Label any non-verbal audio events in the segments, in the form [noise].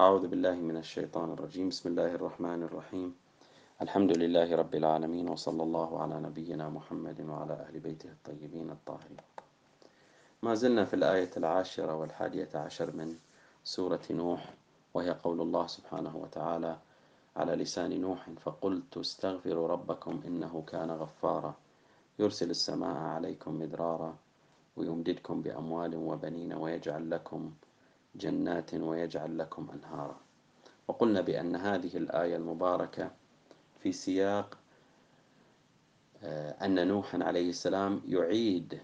أعوذ بالله من الشيطان الرجيم. بسم الله الرحمن الرحيم. الحمد لله رب العالمين وصلى الله على نبينا محمد وعلى أهل بيته الطيبين الطاهرين. ما زلنا في الآية العاشرة والحادية عشر من سورة نوح وهي قول الله سبحانه وتعالى على لسان نوح فقلت استغفروا ربكم إنه كان غفارا. يرسل السماء عليكم مدرارا ويمددكم بأموال وبنين ويجعل لكم جنات ويجعل لكم أنهارا. وقلنا بأن هذه الآية المباركة في سياق آه، أن نوحا عليه السلام يعيد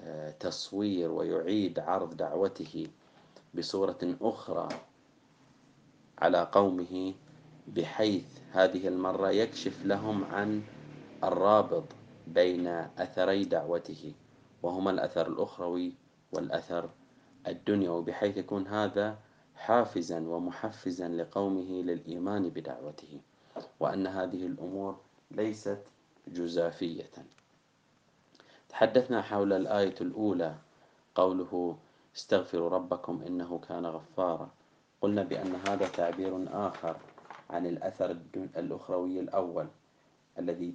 آه، تصوير ويعيد عرض دعوته بصورة أخرى على قومه بحيث هذه المرة يكشف لهم عن الرابط بين أثري دعوته وهما الأثر الأخروي والأثر الدنيوي بحيث يكون هذا حافزا ومحفزا لقومه للإيمان بدعوته وأن هذه الأمور ليست جزافية. تحدثنا حول الآية الأولى قوله استغفروا ربكم إنه كان غفارا. قلنا بأن هذا تعبير آخر عن الأثر الأخروي الأول الذي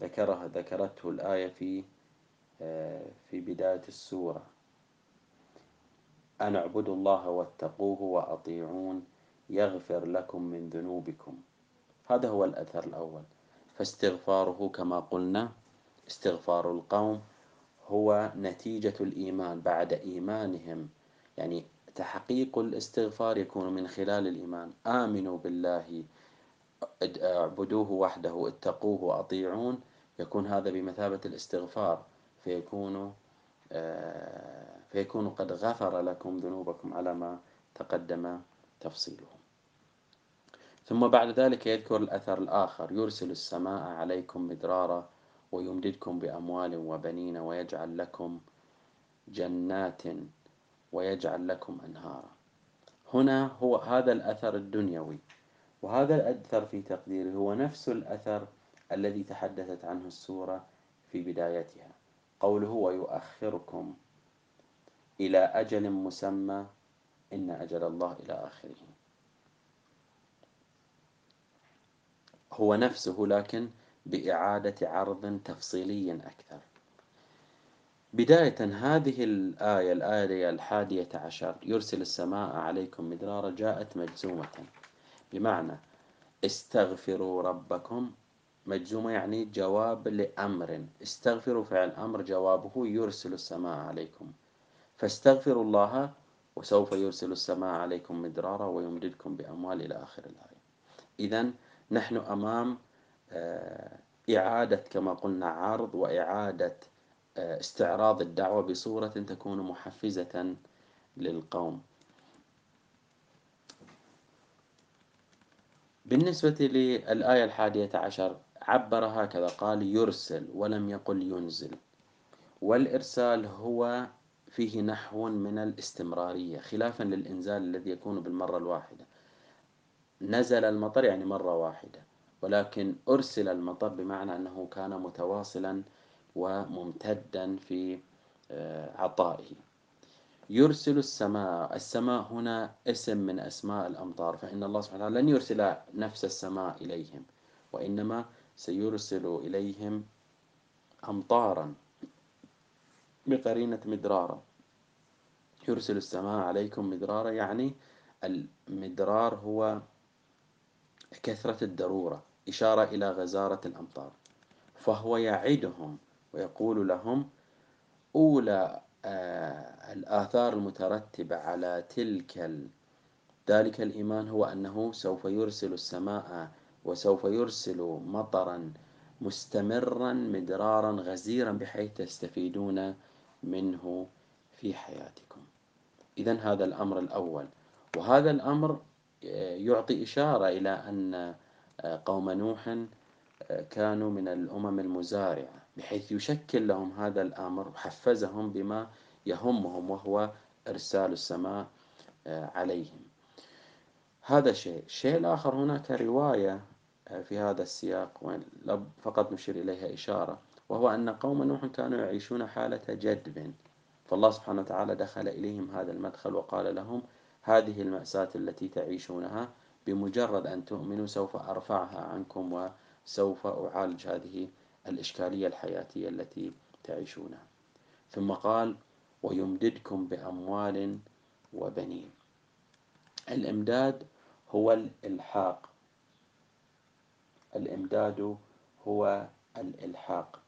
ذكره ذكرته الآية في في بداية السورة. أن اعبدوا الله واتقوه وأطيعون يغفر لكم من ذنوبكم. هذا هو الأثر الأول. فاستغفاره كما قلنا استغفار القوم هو نتيجة الإيمان بعد إيمانهم. يعني تحقيق الاستغفار يكون من خلال الإيمان. آمنوا بالله اعبدوه وحده اتقوه وأطيعون. يكون هذا بمثابة الاستغفار فيكون فيكون قد غفر لكم ذنوبكم على ما تقدم تفصيله. ثم بعد ذلك يذكر الأثر الآخر. يرسل السماء عليكم مدرارا ويمددكم بأموال وبنين ويجعل لكم جنات ويجعل لكم أنهارا. هنا هو هذا الأثر الدنيوي. وهذا الأثر في تقديره هو نفس الأثر الذي تحدثت عنه السورة في بدايتها. قوله ويؤخركم إلى أجل مسمى إن أجل الله إلى آخره. هو نفسه لكن بإعادة عرض تفصيلي أكثر. بداية هذه الآية الآية الحادية عشر يرسل السماء عليكم مدرارا جاءت مجزومة. بمعنى استغفروا ربكم مجزومة يعني جواب لأمر. استغفروا فعل أمر جوابه يرسل السماء عليكم. فاستغفروا الله وسوف يرسل السماء عليكم مدرارا ويمددكم بأموال إلى آخر الآية. إذا نحن أمام آه، إعادة كما قلنا عرض وإعادة آه، استعراض الدعوة بصورة تكون محفزة للقوم. بالنسبة للآية الحادية عشر عبر هكذا قال يرسل ولم يقل ينزل. والإرسال هو فيه نحو من الاستمرارية خلافا للإنزال الذي يكون بالمرة الواحدة. نزل المطر يعني مرة واحدة ولكن أرسل المطر بمعنى أنه كان متواصلا وممتدا في آه، عطائه. يرسل السماء السماء هنا اسم من أسماء الأمطار فإن الله سبحانه وتعالى لن يرسل نفس السماء إليهم وإنما سيرسل إليهم أمطارا بقرينة مدرارا يرسل السماء عليكم مدرارا يعني المدرار هو كثرة الدرورة إشارة إلى غزارة الأمطار. فهو يعدهم ويقول لهم أولى آه الآثار المترتبة على تلك ذلك الإيمان هو أنه سوف يرسل السماء وسوف يرسل مطرا مستمرا مدرارا غزيرا بحيث تستفيدون منه في حياتكم. إذا هذا الأمر الأول. وهذا الأمر آه، يعطي إشارة إلى أن آه، قوم نوح آه، كانوا من الأمم المزارعة بحيث يشكل لهم هذا الأمر وحفزهم بما يهمهم وهو إرسال السماء عليهم. هذا شيء. الشيء الآخر هناك رواية في هذا السياق فقط نشير إليها إشارة وهو أن قوم نوح كانوا يعيشون حالة جدب فالله سبحانه وتعالى دخل إليهم هذا المدخل وقال لهم هذه المأساة التي تعيشونها بمجرد أن تؤمنوا سوف أرفعها عنكم وسوف أعالج هذه الإشكالية الحياتية التي تعيشونها. ثم قال ويمددكم بأموال وبنين. الإمداد هو الإلحاق. الإمداد هو الإلحاق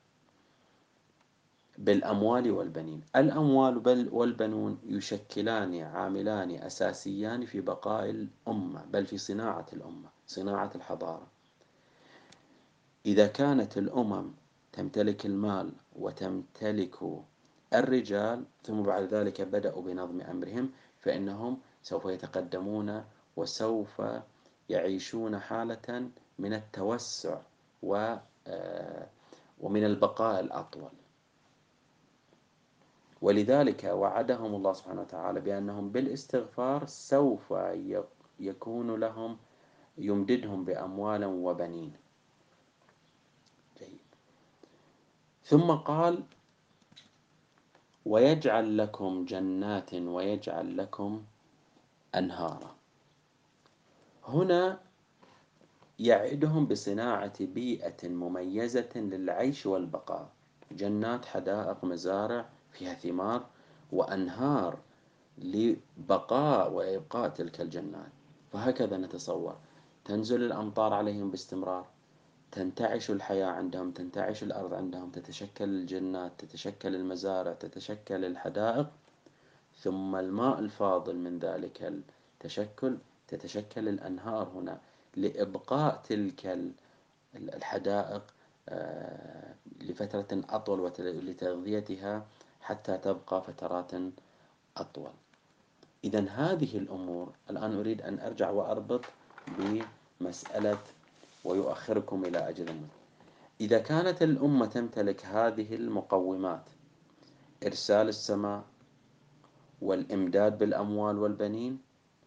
بالأموال والبنين. الأموال والبنون يشكلان عاملان أساسيان في بقاء الأمة بل في صناعة الأمة صناعة الحضارة. إذا كانت الأمم تمتلك المال وتمتلك الرجال ثم بعد ذلك بدأوا بنظم أمرهم فإنهم سوف يتقدمون وسوف يعيشون حالة من التوسع آه، ومن البقاء الأطول. ولذلك وعدهم الله سبحانه وتعالى بأنهم بالاستغفار سوف يكون لهم يمددهم بأموال وبنين. جيد. ثم قال ويجعل لكم جنات ويجعل لكم أنهارا. هنا يعدهم بصناعة بيئة مميزة للعيش والبقاء. جنات حدائق مزارع فيها ثمار وأنهار لبقاء وإبقاء تلك الجنات. فهكذا نتصور. تنزل الأمطار عليهم باستمرار. تنتعش الحياة عندهم تنتعش الأرض عندهم تتشكل الجنات تتشكل المزارع تتشكل الحدائق. ثم الماء الفاضل من ذلك التشكل تتشكل الأنهار هنا. لإبقاء تلك الحدائق آه، لفترة أطول ولتغذيتها حتى تبقى فترات أطول. إذا هذه الأمور الآن أريد أن أرجع وأربط بمسألة ويؤخركم إلى أجل إذا كانت الأمة تمتلك هذه المقومات إرسال السماء والإمداد بالأموال والبنين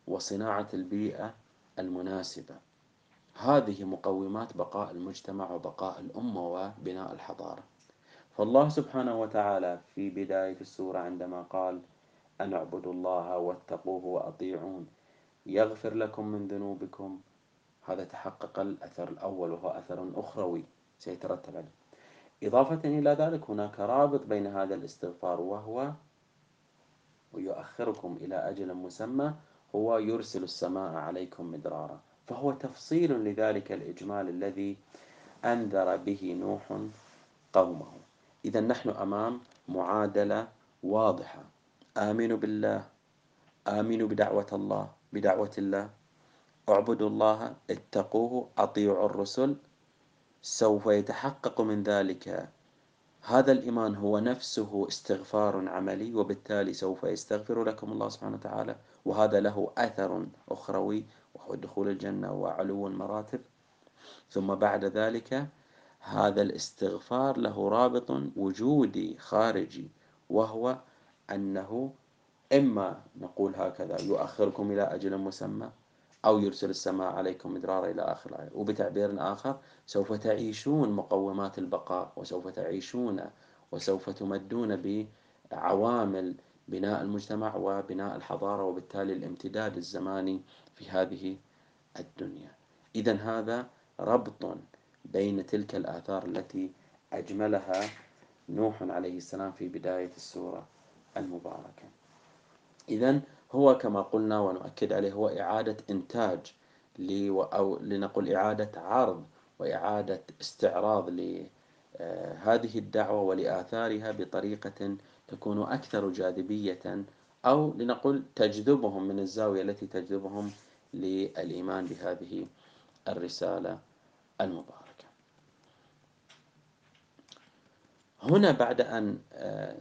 وصناعة البيئة المناسبة هذه مقومات بقاء المجتمع وبقاء الأمة وبناء الحضارة. فالله سبحانه وتعالى في بداية السورة عندما قال أن اعبدوا الله واتقوه وأطيعون. يغفر لكم من ذنوبكم. هذا تحقق الأثر الأول وهو أثر أخروي سيترتب عليه. إضافة إلى ذلك هناك رابط بين هذا الاستغفار وهو ويؤخركم إلى أجل مسمى هو يرسل السماء عليكم مدرارا فهو تفصيل لذلك الإجمال الذي أنذر به نوح قومه. إذا نحن أمام معادلة واضحة. آمنوا بالله. آمنوا بدعوة الله. بدعوة الله. اعبدوا الله. اتقوه. أطيعوا الرسل. سوف يتحقق من ذلك. هذا الإيمان هو نفسه استغفار عملي وبالتالي سوف يستغفر لكم الله سبحانه وتعالى. وهذا له أثر أخروي وهو دخول الجنة وعلو المراتب ثم بعد ذلك هذا الاستغفار له رابط وجودي خارجي وهو أنه إما نقول هكذا يؤخركم إلى أجل مسمى أو يرسل السماء عليكم مدرارا إلى آخر الآية. وبتعبير آخر سوف تعيشون مقومات البقاء وسوف تعيشون وسوف تمدون بعوامل بناء المجتمع وبناء الحضارة وبالتالي الامتداد الزماني في هذه الدنيا. إذا هذا ربط بين تلك الآثار التي أجملها نوح عليه السلام في بداية السورة المباركة. إذا هو كما قلنا ونؤكد عليه هو إعادة إنتاج أو لنقل إعادة عرض وإعادة استعراض لهذه الدعوة ولآثارها بطريقة تكون أكثر جاذبية أو لنقل تجذبهم من الزاوية التي تجذبهم للإيمان بهذه الرسالة المباركة. هنا بعد أن آه،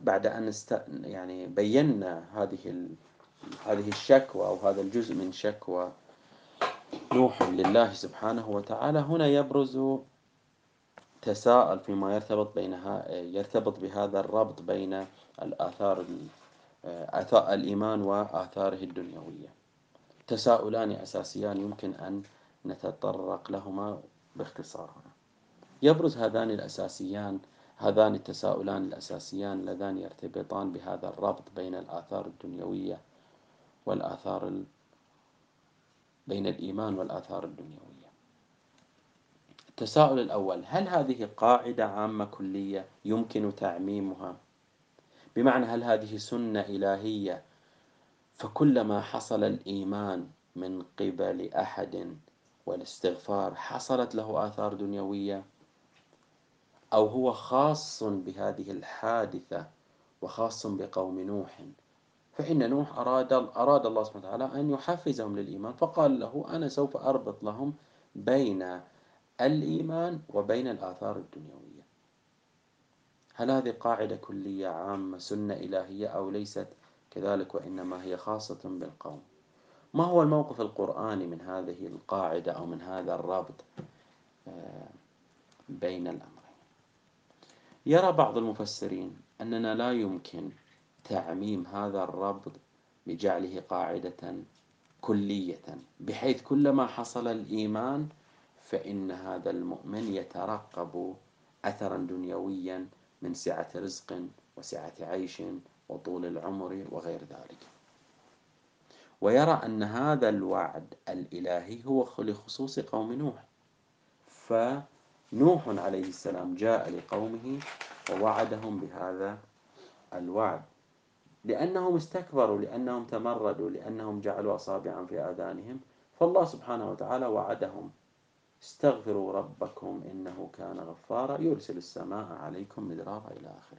بعد أن است يعني بينا هذه هذه الشكوى أو هذا الجزء من شكوى نوح لله سبحانه وتعالى هنا يبرز تساءل فيما يرتبط بينها يرتبط بهذا الربط بين الآثار آثار الإيمان وآثاره الدنيوية. تساؤلان أساسيان يمكن أن نتطرق لهما باختصار. هنا يبرز هذان الأساسيان هذان التساؤلان الأساسيان اللذان يرتبطان بهذا الربط بين الآثار الدنيوية والآثار ال... بين الإيمان والآثار الدنيوية. التساؤل الأول هل هذه قاعدة عامة كلية يمكن تعميمها؟ بمعنى هل هذه سنة إلهية؟ فكلما حصل الإيمان من قبل أحد والاستغفار حصلت له آثار دنيوية؟ أو هو خاص بهذه الحادثة وخاص بقوم نوح؟ فإن نوح أراد أراد الله سبحانه وتعالى أن يحفزهم للإيمان فقال له أنا سوف أربط لهم بين الإيمان وبين الآثار الدنيوية. هل هذه قاعدة كلية عامة سنة إلهية أو ليست كذلك وإنما هي خاصة بالقوم؟ ما هو الموقف القرآني من هذه القاعدة أو من هذا الربط آه، بين الأمرين؟ يرى بعض المفسرين أننا لا يمكن تعميم هذا الربط بجعله قاعدة كلية بحيث كلما حصل الإيمان فإن هذا المؤمن يترقب أثرا دنيويا من سعة رزق وسعة عيش وطول العمر وغير ذلك. ويرى أن هذا الوعد الإلهي هو لخصوص قوم نوح. فنوح عليه السلام جاء لقومه ووعدهم بهذا الوعد. لأنهم استكبروا لأنهم تمردوا لأنهم جعلوا أصابعا في آذانهم. فالله سبحانه وتعالى وعدهم استغفروا ربكم إنه كان غفارا يرسل السماء عليكم مدرارا إلى آخره.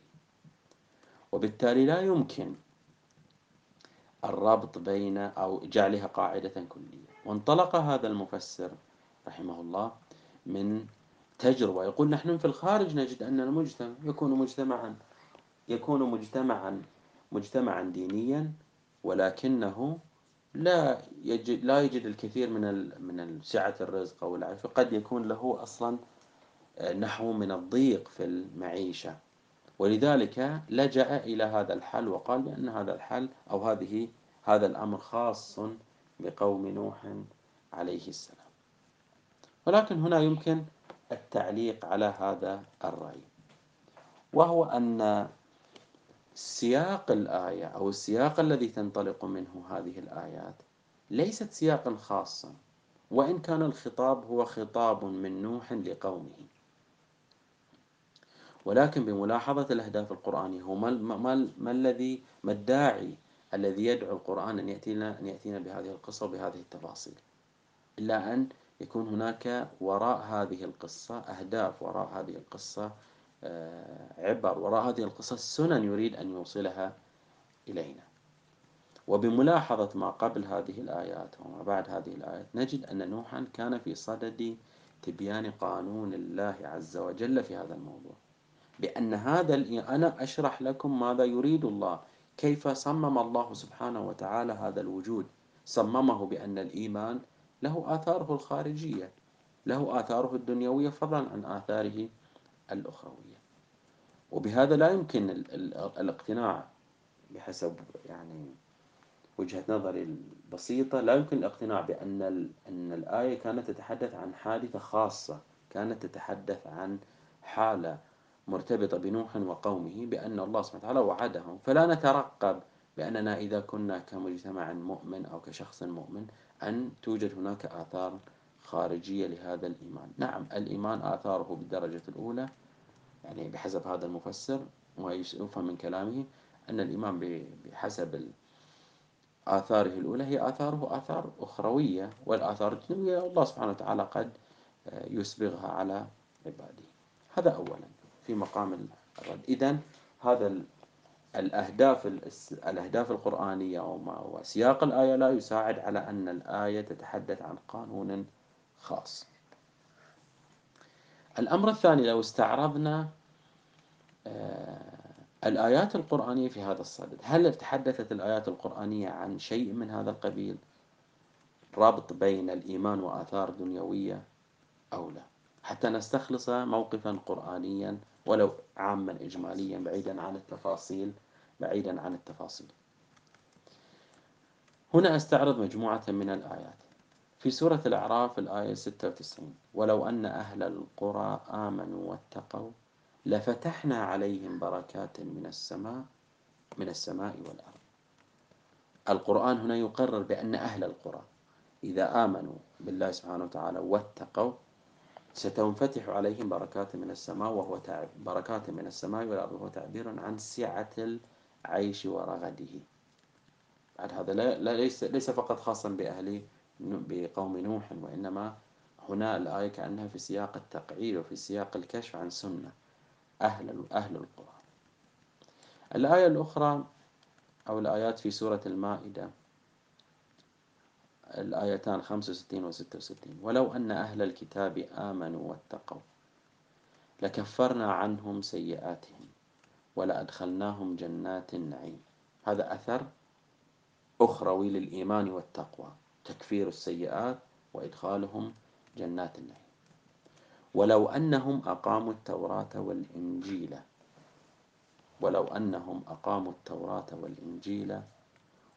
وبالتالي لا يمكن الربط بين أو جعلها قاعدة كلية. وانطلق هذا المفسر رحمه الله من تجربة. يقول نحن في الخارج نجد أن المجتمع يكون مجتمعا يكون مجتمعا مجتمعا دينيا ولكنه لا يجد لا يجد الكثير من من سعة الرزق أو العافية قد يكون له أصلا آه، نحو من الضيق في المعيشة. ولذلك لجأ إلى هذا الحل وقال بأن هذا الحل أو هذه هذا الأمر خاص بقوم نوح عليه السلام. ولكن هنا يمكن التعليق على هذا الرأي. وهو أن سياق الآية أو السياق الذي تنطلق منه هذه الآيات ليست سياقا خاصا وإن كان الخطاب هو خطاب من نوح لقومه. ولكن بملاحظة الأهداف القرآنية هو ما, ما, ما الذي ما الداعي الذي يدعو القرآن أن يأتينا أن يأتينا بهذه القصة وبهذه التفاصيل إلا أن يكون هناك وراء هذه القصة أهداف وراء هذه القصة عبر وراء هذه القصة سنن يريد أن يوصلها إلينا. وبملاحظة ما قبل هذه الآيات وما بعد هذه الآيات نجد أن نوحا كان في صدد تبيان قانون الله عز وجل في هذا الموضوع. بأن هذا أنا أشرح لكم ماذا يريد الله. كيف صمم الله سبحانه وتعالى هذا الوجود؟ صممه بأن الإيمان له آثاره الخارجية له آثاره الدنيوية فضلا عن آثاره الأخروية. وبهذا لا يمكن الاقتناع بحسب يعني وجهة نظري البسيطة. لا يمكن الاقتناع بأن أن الآية كانت تتحدث عن حادثة خاصة كانت تتحدث عن حالة مرتبطة بنوح وقومه بأن الله سبحانه وتعالى وعدهم. فلا نترقب بأننا إذا كنا كمجتمع مؤمن أو كشخص مؤمن أن توجد هناك آثار خارجية لهذا الإيمان. نعم الإيمان آثاره بالدرجة الأولى يعني بحسب هذا المفسر ويفهم من كلامه أن الإيمان بحسب آثاره الأولى هي آثاره آثار أخروية والآثار الدنيوية الله سبحانه وتعالى قد يسبغها على عباده. هذا أولا في مقام الرد. إذن هذا الأهداف الأهداف القرآنية وسياق الآية لا يساعد على أن الآية تتحدث عن قانون خاص. الأمر الثاني لو استعرضنا آه، الآيات القرآنية في هذا الصدد. هل تحدثت الآيات القرآنية عن شيء من هذا القبيل؟ ربط بين الإيمان وآثار دنيوية أو لا؟ حتى نستخلص موقفا قرآنيا ولو عاما إجماليا بعيدا عن التفاصيل بعيدا عن التفاصيل. هنا أستعرض مجموعة من الآيات. في سورة الأعراف الآية 96 ولو أن أهل القرى آمنوا واتقوا لفتحنا عليهم بركات من السماء من السماء والأرض. القرآن هنا يقرر بأن أهل القرى إذا آمنوا بالله سبحانه وتعالى واتقوا ستنفتح عليهم بركات من السماء وهو بركات من السماء والأرض وهو تعبير عن سعة العيش ورغده. بعد هذا لا ليس ليس فقط خاصا بأهل بقوم نوح وإنما هنا الآية كأنها في سياق التقعيد وفي سياق الكشف عن سنة. أهل أهل القرآن. الآية الأخرى أو الآيات في سورة المائدة الآيتان 65 و 66 ولو أن أهل الكتاب آمنوا واتقوا لكفرنا عنهم سيئاتهم ولأدخلناهم جنات النعيم. هذا أثر أخروي للإيمان والتقوى تكفير السيئات وإدخالهم جنات النعيم. ولو أنهم أقاموا التوراة والإنجيل ولو أنهم أقاموا التوراة والإنجيل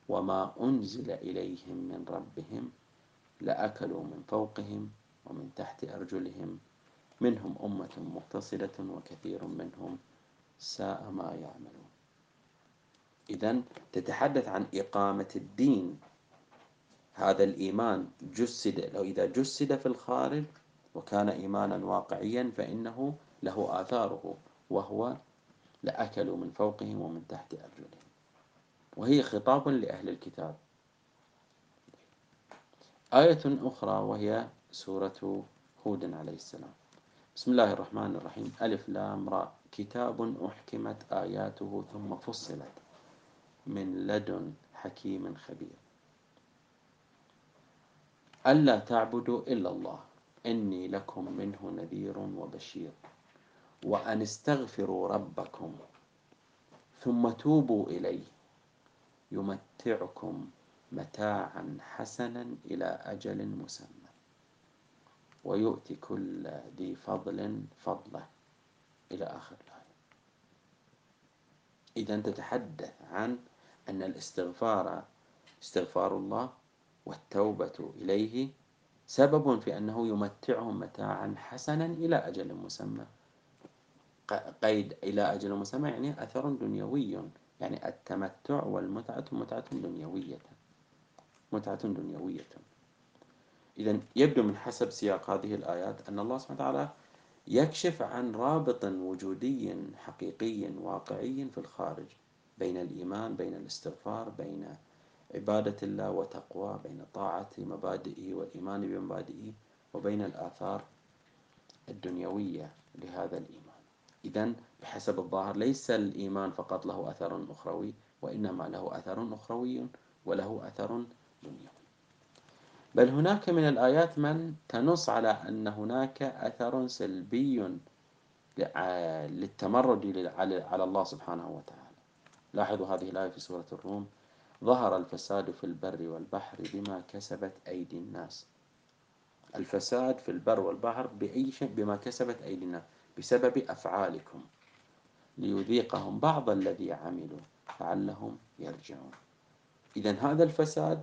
وما أنزل إليهم من ربهم لأكلوا من فوقهم ومن تحت أرجلهم منهم أمة مقتصدة وكثير منهم ساء ما يعملون. إذا تتحدث عن إقامة الدين. هذا الإيمان جسد لو إذا جسد في الخارج وكان إيمانا واقعيا فإنه له آثاره وهو لأكلوا من فوقهم ومن تحت أرجلهم. وهي خطاب لأهل الكتاب. آية أخرى وهي سورة هود عليه السلام. بسم الله الرحمن الرحيم. ألف لام راء كتاب أحكمت آياته ثم فصلت من لدن حكيم خبير. ألا تعبدوا إلا الله. إني لكم منه نذير وبشير وأن استغفروا ربكم ثم توبوا إليه يمتعكم متاعا حسنا إلى أجل مسمى ويؤتي كل ذي فضل فضله إلى آخر الآية. إذا تتحدث عن أن الاستغفار استغفار الله والتوبة إليه سبب في أنه يمتعهم متاعا حسنا إلى أجل مسمى. قيد إلى أجل مسمى يعني أثر دنيوي يعني التمتع والمتعة متعة دنيوية. متعة دنيوية. إذا يبدو من حسب سياق هذه الآيات أن الله سبحانه وتعالى يكشف عن رابط وجودي حقيقي واقعي في الخارج بين الإيمان بين الاستغفار بين عبادة الله وتقوى بين طاعة مبادئه والإيمان بمبادئه وبين الآثار الدنيوية لهذا الإيمان. إذا بحسب الظاهر ليس الإيمان فقط له أثر أخروي وإنما له أثر أخروي وله أثر دنيوي. بل هناك من الآيات من تنص على أن هناك أثر سلبي للتمرد على الله سبحانه وتعالى. لاحظوا هذه الآية في سورة الروم. ظهر الفساد في البر والبحر بما كسبت أيدي الناس. الفساد في البر والبحر بأي شيء بما كسبت أيدي الناس بسبب أفعالكم. ليذيقهم بعض الذي عملوا لعلهم يرجعون. إذا هذا الفساد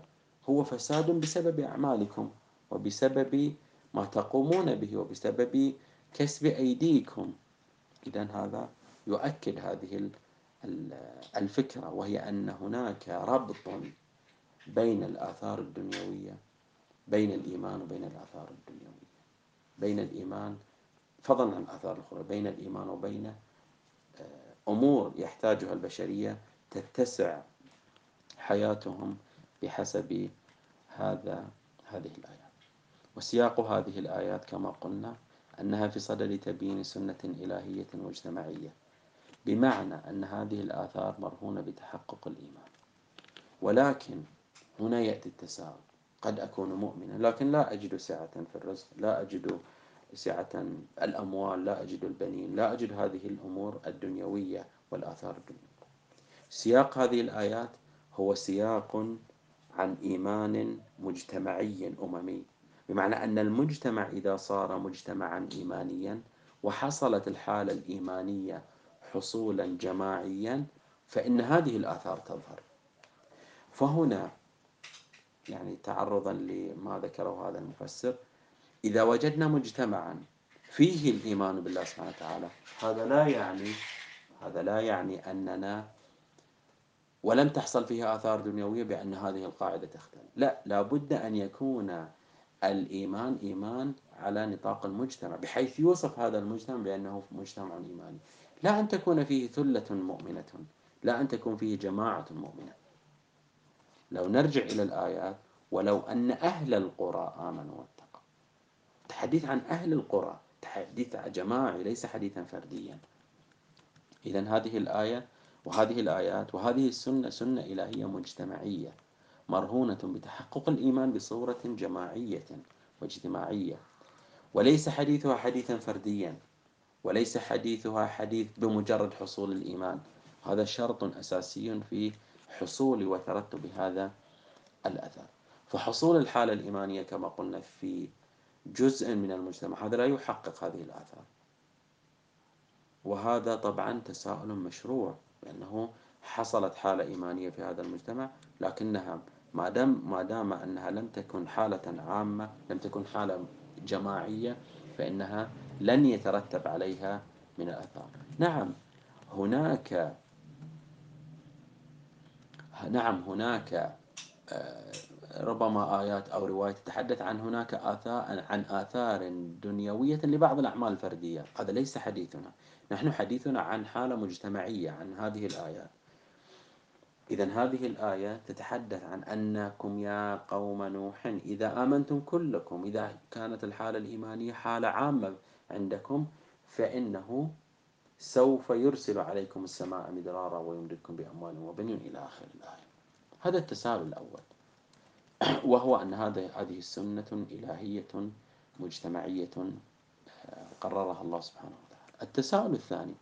هو فساد بسبب أعمالكم وبسبب ما تقومون به وبسبب كسب أيديكم. إذا هذا يؤكد هذه الفكرة وهي أن هناك ربط بين الآثار الدنيوية بين الإيمان وبين الآثار الدنيوية. بين الإيمان فضلا عن الآثار الأخرى بين الإيمان وبين آه، أمور يحتاجها البشرية تتسع حياتهم بحسب هذا هذه الآيات. وسياق هذه الآيات كما قلنا أنها في صدد تبيين سنة إلهية مجتمعية بمعنى أن هذه الآثار مرهونة بتحقق الإيمان. ولكن هنا يأتي التساؤل. قد أكون مؤمنا لكن لا أجد سعة في الرزق لا أجد سعة الأموال لا أجد البنين لا أجد هذه الأمور الدنيوية والآثار الدنيوية. سياق هذه الآيات هو سياق عن إيمان مجتمعي أممي. بمعنى أن المجتمع إذا صار مجتمعا إيمانيا وحصلت الحالة الإيمانية حصولا جماعيا فإن هذه الآثار تظهر. فهنا يعني تعرضا لما ذكره هذا المفسر إذا وجدنا مجتمعا فيه الإيمان بالله سبحانه وتعالى هذا لا يعني هذا لا يعني أننا ولم تحصل فيها آثار دنيوية بأن هذه القاعدة تختل لا لابد أن يكون الإيمان إيمان على نطاق المجتمع بحيث يوصف هذا المجتمع بأنه مجتمع إيماني. لا أن تكون فيه ثلة مؤمنة لا أن تكون فيه جماعة مؤمنة. لو نرجع إلى الآيات ولو أن أهل القرى آمنوا واتقوا. التحديث عن أهل القرى تحديث جماعي ليس حديثا فرديا. إذا هذه الآية وهذه الآيات وهذه السنة سنة إلهية مجتمعية مرهونة بتحقق الإيمان بصورة جماعية واجتماعية. وليس حديثها حديثا فرديا. وليس حديثها حديث بمجرد حصول الإيمان. هذا شرط أساسي في حصول وترتب هذا الأثر. فحصول الحالة الإيمانية كما قلنا في جزء من المجتمع هذا لا يحقق هذه الآثار. وهذا طبعا تساؤل مشروع لأنه حصلت حالة إيمانية في هذا المجتمع لكنها ما دام ما دام أنها لم تكن حالة عامة لم تكن حالة جماعية فإنها لن يترتب عليها من الآثار. نعم هناك نعم هناك آه، ربما آيات أو روايات تتحدث عن هناك آثار عن آثار دنيوية لبعض الأعمال الفردية. هذا ليس حديثنا. نحن حديثنا عن حالة مجتمعية عن هذه الآيات. إذا هذه الآية تتحدث عن أنكم يا قوم نوح إذا آمنتم كلكم إذا كانت الحالة الإيمانية حالة عامة عندكم فإنه سوف يرسل عليكم السماء مدرارا ويمددكم بأموال وبنين إلى آخر الآية. هذا التساؤل الأول. [clears throat] وهو أن هذا هذه السنة إلهية مجتمعية آه، قررها الله سبحانه وتعالى. التساؤل الثاني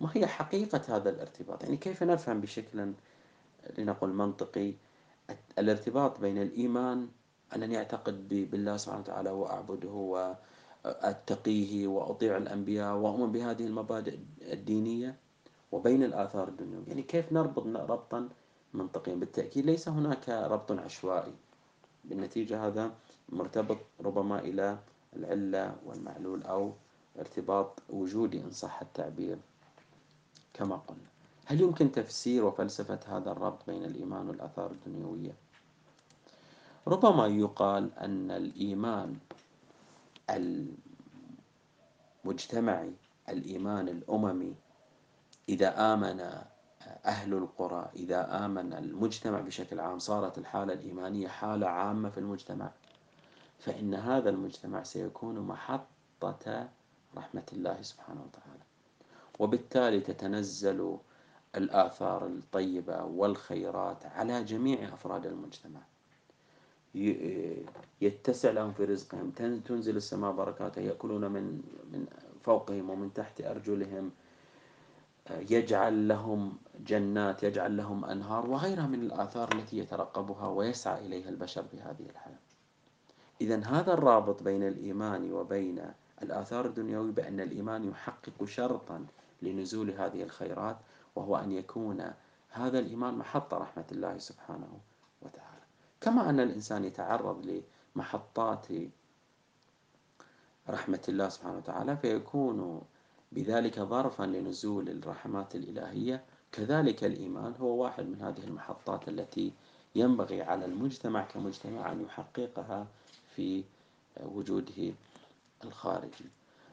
ما هي حقيقة هذا الارتباط؟ يعني كيف نفهم بشكل لنقل منطقي الارتباط بين الإيمان أنني أعتقد بالله سبحانه وتعالى وأعبده وأتقيه وأطيع الأنبياء وأؤمن بهذه المبادئ الدينية وبين الآثار الدنيوية. يعني كيف نربط ربطا منطقيا؟ بالتأكيد ليس هناك ربط عشوائي. بالنتيجة هذا مرتبط ربما إلى العلة والمعلول أو ارتباط وجودي إن صح التعبير. كما قلنا هل يمكن تفسير وفلسفة هذا الربط بين الإيمان والآثار الدنيوية؟ ربما يقال أن الإيمان المجتمعي الإيمان الأممي إذا آمن أهل القرى إذا آمن المجتمع بشكل عام صارت الحالة الإيمانية حالة عامة في المجتمع فإن هذا المجتمع سيكون محطة رحمة الله سبحانه وتعالى. وبالتالي تتنزل الآثار الطيبة والخيرات على جميع أفراد المجتمع. يتسع لهم في رزقهم. تنزل السماء بركاتها يأكلون من من فوقهم ومن تحت أرجلهم يجعل لهم جنات يجعل لهم أنهار وغيرها من الآثار التي يترقبها ويسعى إليها البشر في هذه الحياة. إذا هذا الرابط بين الإيمان وبين الآثار الدنيوية بأن الإيمان يحقق شرطا لنزول هذه الخيرات وهو أن يكون هذا الإيمان محط رحمة الله سبحانه كما أن الإنسان يتعرض لمحطات رحمة الله سبحانه وتعالى فيكون بذلك ظرفا لنزول الرحمات الإلهية. كذلك الإيمان هو واحد من هذه المحطات التي ينبغي على المجتمع كمجتمع أن يحققها في وجوده الخارجي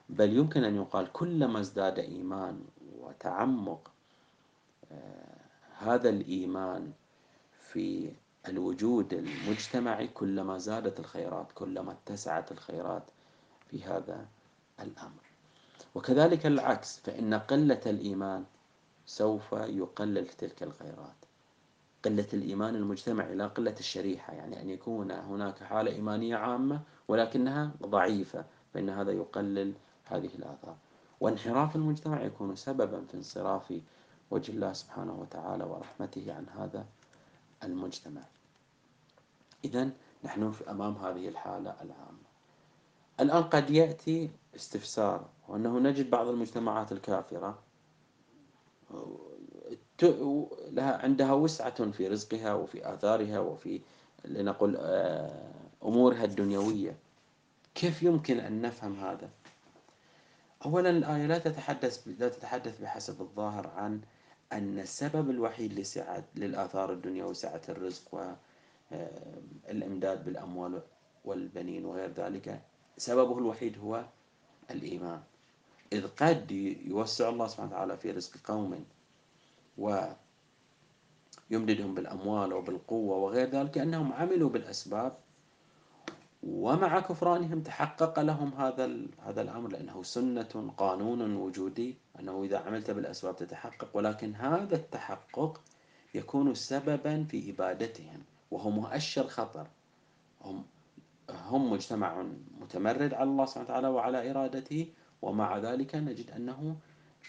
بل يمكن أن يقال كلما ازداد إيمان وتعمق هذا الإيمان في الوجود المجتمعي كلما زادت الخيرات كلما اتسعت الخيرات في هذا الأمر. وكذلك العكس فإن قلة الإيمان سوف يقلل تلك الخيرات. قلة الإيمان المجتمعي لا قلة الشريحة يعني أن يكون هناك حالة إيمانية عامة ولكنها ضعيفة فإن هذا يقلل هذه الآثار. وانحراف المجتمع يكون سببا في انصراف وجه الله سبحانه وتعالى ورحمته عن هذا المجتمع. إذا نحن أمام هذه الحالة العامة. الآن قد يأتي استفسار وأنه نجد بعض المجتمعات الكافرة لها عندها وسعة في رزقها وفي آثارها وفي لنقل آه، أمورها الدنيوية. كيف يمكن أن نفهم هذا؟ أولا الآية لا تتحدث لا تتحدث بحسب الظاهر عن أن السبب الوحيد لسعة للآثار الدنيا وسعة الرزق والإمداد بالأموال والبنين وغير ذلك سببه الوحيد هو الإيمان. إذ قد يوسع الله سبحانه وتعالى في رزق قوم ويمددهم بالأموال وبالقوة وغير ذلك أنهم عملوا بالأسباب ومع كفرانهم تحقق لهم هذا هذا الأمر لأنه سنة قانون وجودي أنه إذا عملت بالأسباب تتحقق ولكن هذا التحقق يكون سببا في إبادتهم وهو مؤشر خطر. هم هم مجتمع متمرد على الله سبحانه وتعالى وعلى إرادته ومع ذلك نجد أنه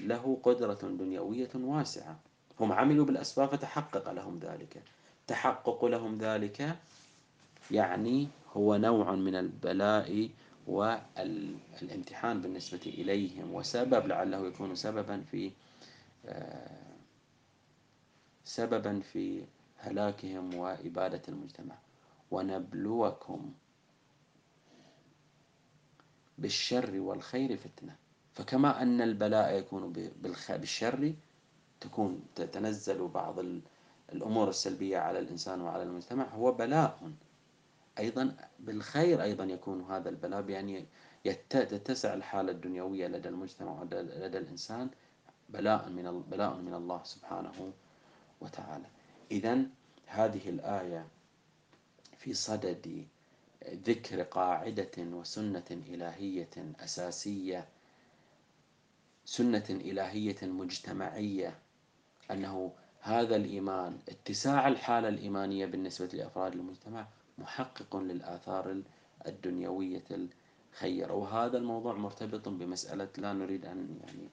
له قدرة دنيوية واسعة. هم عملوا بالأسباب فتحقق لهم ذلك. تحقق لهم ذلك يعني هو نوع من البلاء والامتحان بالنسبة إليهم وسبب لعله يكون سببا في آه، سببا في هلاكهم وإبادة المجتمع. ونبلوكم بالشر والخير فتنة. فكما أن البلاء يكون بالشر تكون تتنزل بعض الأمور السلبية على الإنسان وعلى المجتمع هو بلاء. أيضا بالخير أيضا يكون هذا البلاء بأن تتسع الحالة الدنيوية لدى المجتمع ولدى الإنسان بلاء من بلاء من الله سبحانه وتعالى. إذا هذه الآية في صدد ذكر قاعدة وسنة إلهية أساسية سنة إلهية مجتمعية أنه هذا الإيمان اتساع الحالة الإيمانية بالنسبة لأفراد المجتمع محقق للآثار الدنيوية الخيرة. وهذا الموضوع مرتبط بمسألة لا نريد أن يعني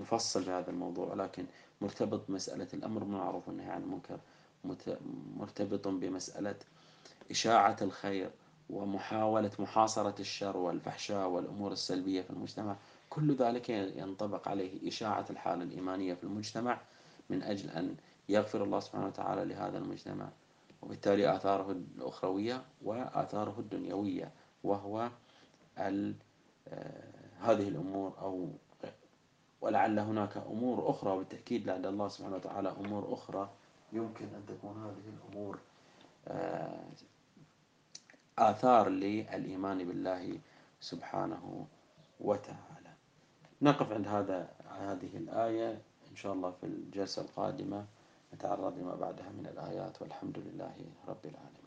نفصل في هذا الموضوع ولكن مرتبط بمسألة الأمر بالمعروف والنهي عن المنكر مرتبط بمسألة إشاعة الخير ومحاولة محاصرة الشر والفحشاء والأمور السلبية في المجتمع. كل ذلك ينطبق عليه إشاعة الحالة الإيمانية في المجتمع من أجل أن يغفر الله سبحانه وتعالى لهذا المجتمع. وبالتالي آثاره الأخروية وآثاره الدنيوية وهو آه، هذه الأمور أو ولعل هناك أمور أخرى بالتأكيد لعل الله سبحانه وتعالى أمور أخرى يمكن أن تكون هذه الأمور آه، آثار للإيمان بالله سبحانه وتعالى. نقف عند هذا هذه الآية إن شاء الله في الجلسة القادمة. نتعرض لما بعدها من الآيات والحمد لله رب العالمين.